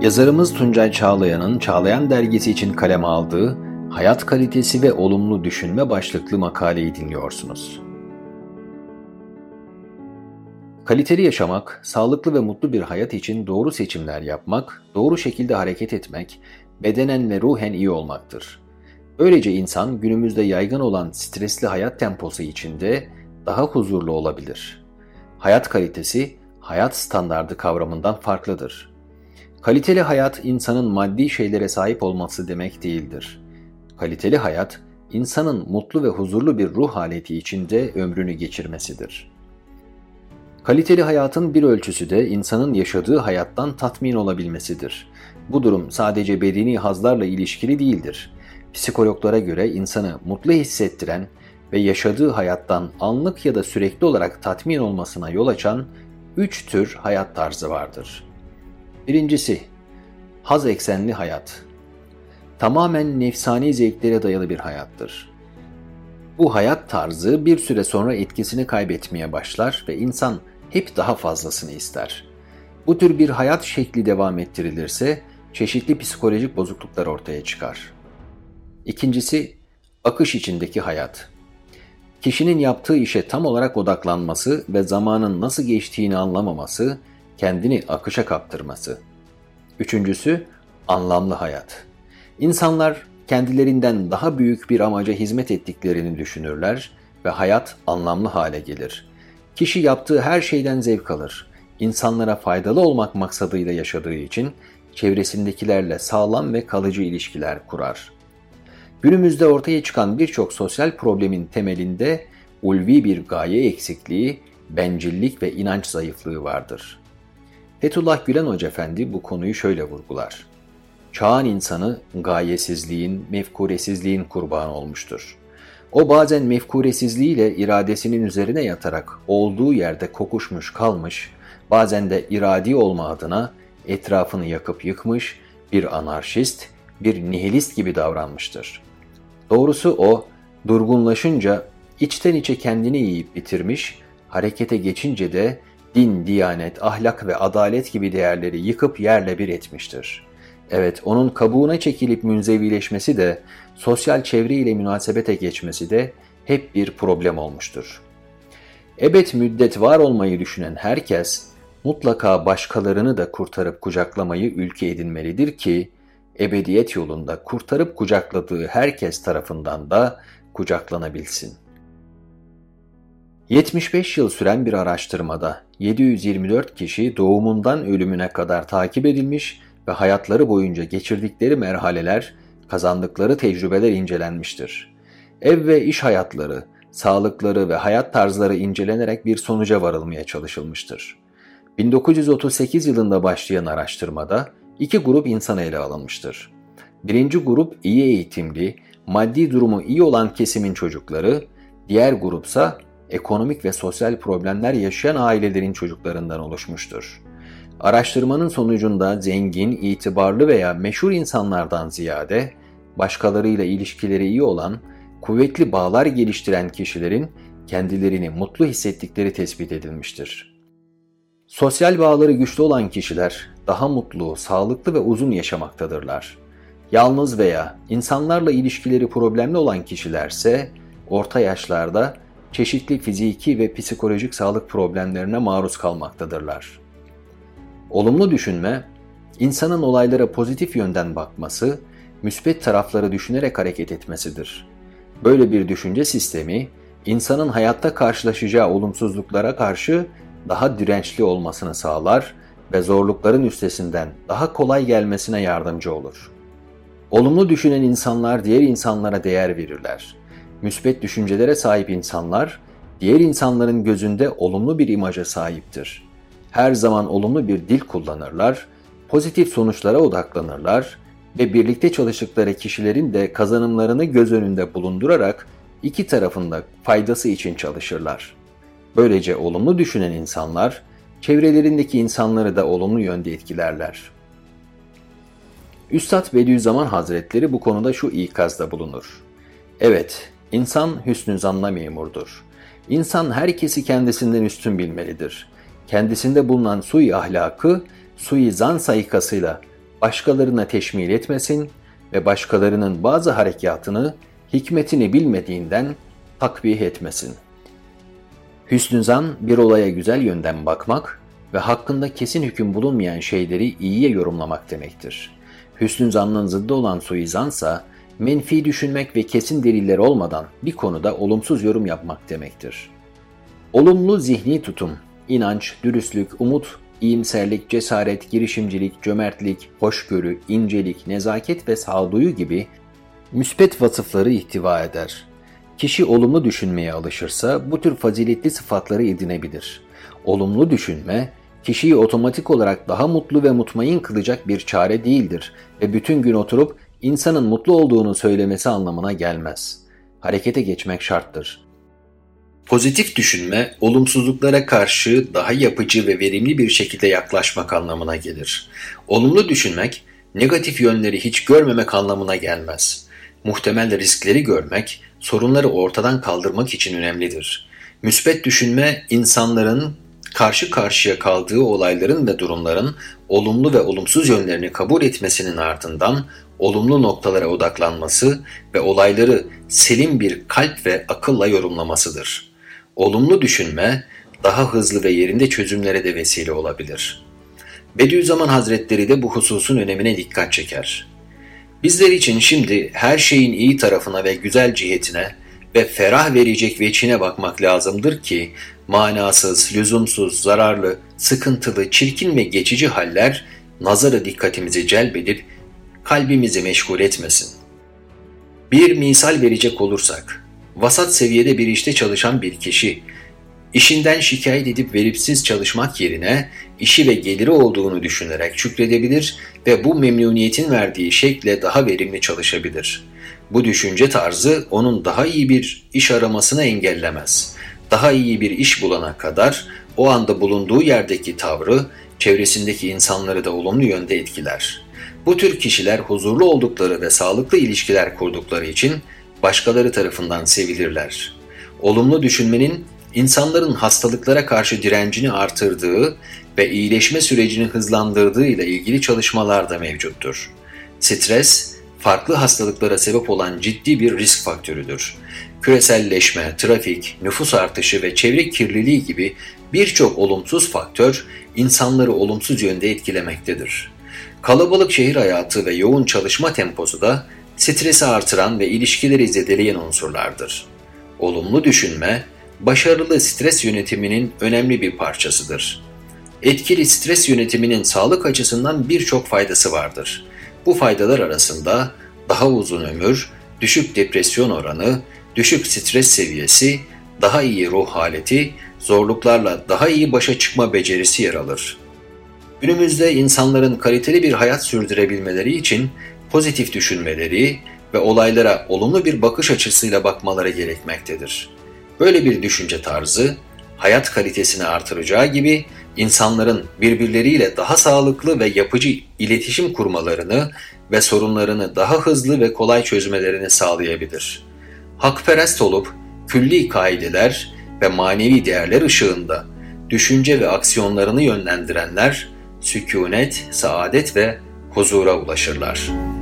Yazarımız Tuncay Çağlayan'ın Çağlayan dergisi için kaleme aldığı Hayat Kalitesi ve Olumlu Düşünme başlıklı makaleyi dinliyorsunuz. Kaliteli yaşamak, sağlıklı ve mutlu bir hayat için doğru seçimler yapmak, doğru şekilde hareket etmek, bedenen ve ruhen iyi olmaktır. Böylece insan günümüzde yaygın olan stresli hayat temposu içinde daha huzurlu olabilir. Hayat kalitesi, hayat standardı kavramından farklıdır. Kaliteli hayat insanın maddi şeylere sahip olması demek değildir. Kaliteli hayat, insanın mutlu ve huzurlu bir ruh haleti içinde ömrünü geçirmesidir. Kaliteli hayatın bir ölçüsü de insanın yaşadığı hayattan tatmin olabilmesidir. Bu durum sadece bedeni hazlarla ilişkili değildir. Psikologlara göre insanı mutlu hissettiren ve yaşadığı hayattan anlık ya da sürekli olarak tatmin olmasına yol açan üç tür hayat tarzı vardır. Birincisi, haz eksenli hayat. Tamamen nefsani zevklere dayalı bir hayattır. Bu hayat tarzı bir süre sonra etkisini kaybetmeye başlar ve insan hep daha fazlasını ister. Bu tür bir hayat şekli devam ettirilirse çeşitli psikolojik bozukluklar ortaya çıkar. İkincisi, akış içindeki hayat. Kişinin yaptığı işe tam olarak odaklanması ve zamanın nasıl geçtiğini anlamaması, kendini akışa kaptırması. Üçüncüsü, anlamlı hayat. İnsanlar kendilerinden daha büyük bir amaca hizmet ettiklerini düşünürler ve hayat anlamlı hale gelir. Kişi yaptığı her şeyden zevk alır. İnsanlara faydalı olmak maksadıyla yaşadığı için çevresindekilerle sağlam ve kalıcı ilişkiler kurar. Günümüzde ortaya çıkan birçok sosyal problemin temelinde ulvi bir gaye eksikliği, bencillik ve inanç zayıflığı vardır. Fethullah Gülen Hoca Efendi bu konuyu şöyle vurgular. Çağın insanı gayesizliğin, mefkuresizliğin kurbanı olmuştur. O bazen mefkuresizliğiyle iradesinin üzerine yatarak olduğu yerde kokuşmuş kalmış, bazen de iradi olma adına etrafını yakıp yıkmış bir anarşist, bir nihilist gibi davranmıştır. Doğrusu o, durgunlaşınca içten içe kendini yiyip bitirmiş, harekete geçince de din, diyanet, ahlak ve adalet gibi değerleri yıkıp yerle bir etmiştir. Evet, onun kabuğuna çekilip münzevileşmesi de, sosyal çevre ile münasebete geçmesi de hep bir problem olmuştur. Ebed müddet var olmayı düşünen herkes, mutlaka başkalarını da kurtarıp kucaklamayı ülke edinmelidir ki, ebediyet yolunda kurtarıp kucakladığı herkes tarafından da kucaklanabilsin. 75 yıl süren bir araştırmada 724 kişi doğumundan ölümüne kadar takip edilmiş ve hayatları boyunca geçirdikleri merhaleler, kazandıkları tecrübeler incelenmiştir. Ev ve iş hayatları, sağlıkları ve hayat tarzları incelenerek bir sonuca varılmaya çalışılmıştır. 1938 yılında başlayan araştırmada iki grup insan ele alınmıştır. Birinci grup iyi eğitimli, maddi durumu iyi olan kesimin çocukları, diğer grupsa ekonomik ve sosyal problemler yaşayan ailelerin çocuklarından oluşmuştur. Araştırmanın sonucunda zengin, itibarlı veya meşhur insanlardan ziyade başkalarıyla ilişkileri iyi olan, kuvvetli bağlar geliştiren kişilerin kendilerini mutlu hissettikleri tespit edilmiştir. Sosyal bağları güçlü olan kişiler daha mutlu, sağlıklı ve uzun yaşamaktadırlar. Yalnız veya insanlarla ilişkileri problemli olan kişilerse orta yaşlarda çeşitli fiziki ve psikolojik sağlık problemlerine maruz kalmaktadırlar. Olumlu düşünme, insanın olaylara pozitif yönden bakması, müsbet tarafları düşünerek hareket etmesidir. Böyle bir düşünce sistemi, insanın hayatta karşılaşacağı olumsuzluklara karşı daha dirençli olmasını sağlar ve zorlukların üstesinden daha kolay gelmesine yardımcı olur. Olumlu düşünen insanlar diğer insanlara değer verirler. Müsbet düşüncelere sahip insanlar, diğer insanların gözünde olumlu bir imaja sahiptir her zaman olumlu bir dil kullanırlar, pozitif sonuçlara odaklanırlar ve birlikte çalıştıkları kişilerin de kazanımlarını göz önünde bulundurarak iki tarafında faydası için çalışırlar. Böylece olumlu düşünen insanlar, çevrelerindeki insanları da olumlu yönde etkilerler. Üstad Bediüzzaman Hazretleri bu konuda şu ikazda bulunur. Evet, insan hüsnü zanla memurdur. İnsan herkesi kendisinden üstün bilmelidir kendisinde bulunan sui ahlakı sui zan sayıkasıyla başkalarına teşmil etmesin ve başkalarının bazı harekatını hikmetini bilmediğinden takvih etmesin. Hüsnü zan bir olaya güzel yönden bakmak ve hakkında kesin hüküm bulunmayan şeyleri iyiye yorumlamak demektir. Hüsnü zannın zıddı olan suizansa menfi düşünmek ve kesin deliller olmadan bir konuda olumsuz yorum yapmak demektir. Olumlu zihni tutum, inanç, dürüstlük, umut, iyimserlik, cesaret, girişimcilik, cömertlik, hoşgörü, incelik, nezaket ve sağduyu gibi müspet vasıfları ihtiva eder. Kişi olumlu düşünmeye alışırsa bu tür faziletli sıfatları edinebilir. Olumlu düşünme, kişiyi otomatik olarak daha mutlu ve mutmain kılacak bir çare değildir ve bütün gün oturup insanın mutlu olduğunu söylemesi anlamına gelmez. Harekete geçmek şarttır. Pozitif düşünme, olumsuzluklara karşı daha yapıcı ve verimli bir şekilde yaklaşmak anlamına gelir. Olumlu düşünmek, negatif yönleri hiç görmemek anlamına gelmez. Muhtemel riskleri görmek, sorunları ortadan kaldırmak için önemlidir. Müsbet düşünme, insanların karşı karşıya kaldığı olayların ve durumların olumlu ve olumsuz yönlerini kabul etmesinin ardından olumlu noktalara odaklanması ve olayları selim bir kalp ve akılla yorumlamasıdır. Olumlu düşünme daha hızlı ve yerinde çözümlere de vesile olabilir. Bediüzzaman Hazretleri de bu hususun önemine dikkat çeker. Bizler için şimdi her şeyin iyi tarafına ve güzel cihetine ve ferah verecek veçine bakmak lazımdır ki manasız, lüzumsuz, zararlı, sıkıntılı, çirkin ve geçici haller nazarı dikkatimizi celbedip kalbimizi meşgul etmesin. Bir misal verecek olursak, vasat seviyede bir işte çalışan bir kişi, işinden şikayet edip veripsiz çalışmak yerine işi ve geliri olduğunu düşünerek şükredebilir ve bu memnuniyetin verdiği şekle daha verimli çalışabilir. Bu düşünce tarzı onun daha iyi bir iş aramasını engellemez. Daha iyi bir iş bulana kadar o anda bulunduğu yerdeki tavrı çevresindeki insanları da olumlu yönde etkiler. Bu tür kişiler huzurlu oldukları ve sağlıklı ilişkiler kurdukları için başkaları tarafından sevilirler. Olumlu düşünmenin insanların hastalıklara karşı direncini artırdığı ve iyileşme sürecini hızlandırdığı ile ilgili çalışmalar da mevcuttur. Stres, farklı hastalıklara sebep olan ciddi bir risk faktörüdür. Küreselleşme, trafik, nüfus artışı ve çevre kirliliği gibi birçok olumsuz faktör insanları olumsuz yönde etkilemektedir. Kalabalık şehir hayatı ve yoğun çalışma temposu da stresi artıran ve ilişkileri zedeleyen unsurlardır. Olumlu düşünme, başarılı stres yönetiminin önemli bir parçasıdır. Etkili stres yönetiminin sağlık açısından birçok faydası vardır. Bu faydalar arasında daha uzun ömür, düşük depresyon oranı, düşük stres seviyesi, daha iyi ruh haleti, zorluklarla daha iyi başa çıkma becerisi yer alır. Günümüzde insanların kaliteli bir hayat sürdürebilmeleri için pozitif düşünmeleri ve olaylara olumlu bir bakış açısıyla bakmaları gerekmektedir. Böyle bir düşünce tarzı hayat kalitesini artıracağı gibi insanların birbirleriyle daha sağlıklı ve yapıcı iletişim kurmalarını ve sorunlarını daha hızlı ve kolay çözmelerini sağlayabilir. Hakperest olup külli kaideler ve manevi değerler ışığında düşünce ve aksiyonlarını yönlendirenler sükunet, saadet ve huzura ulaşırlar.''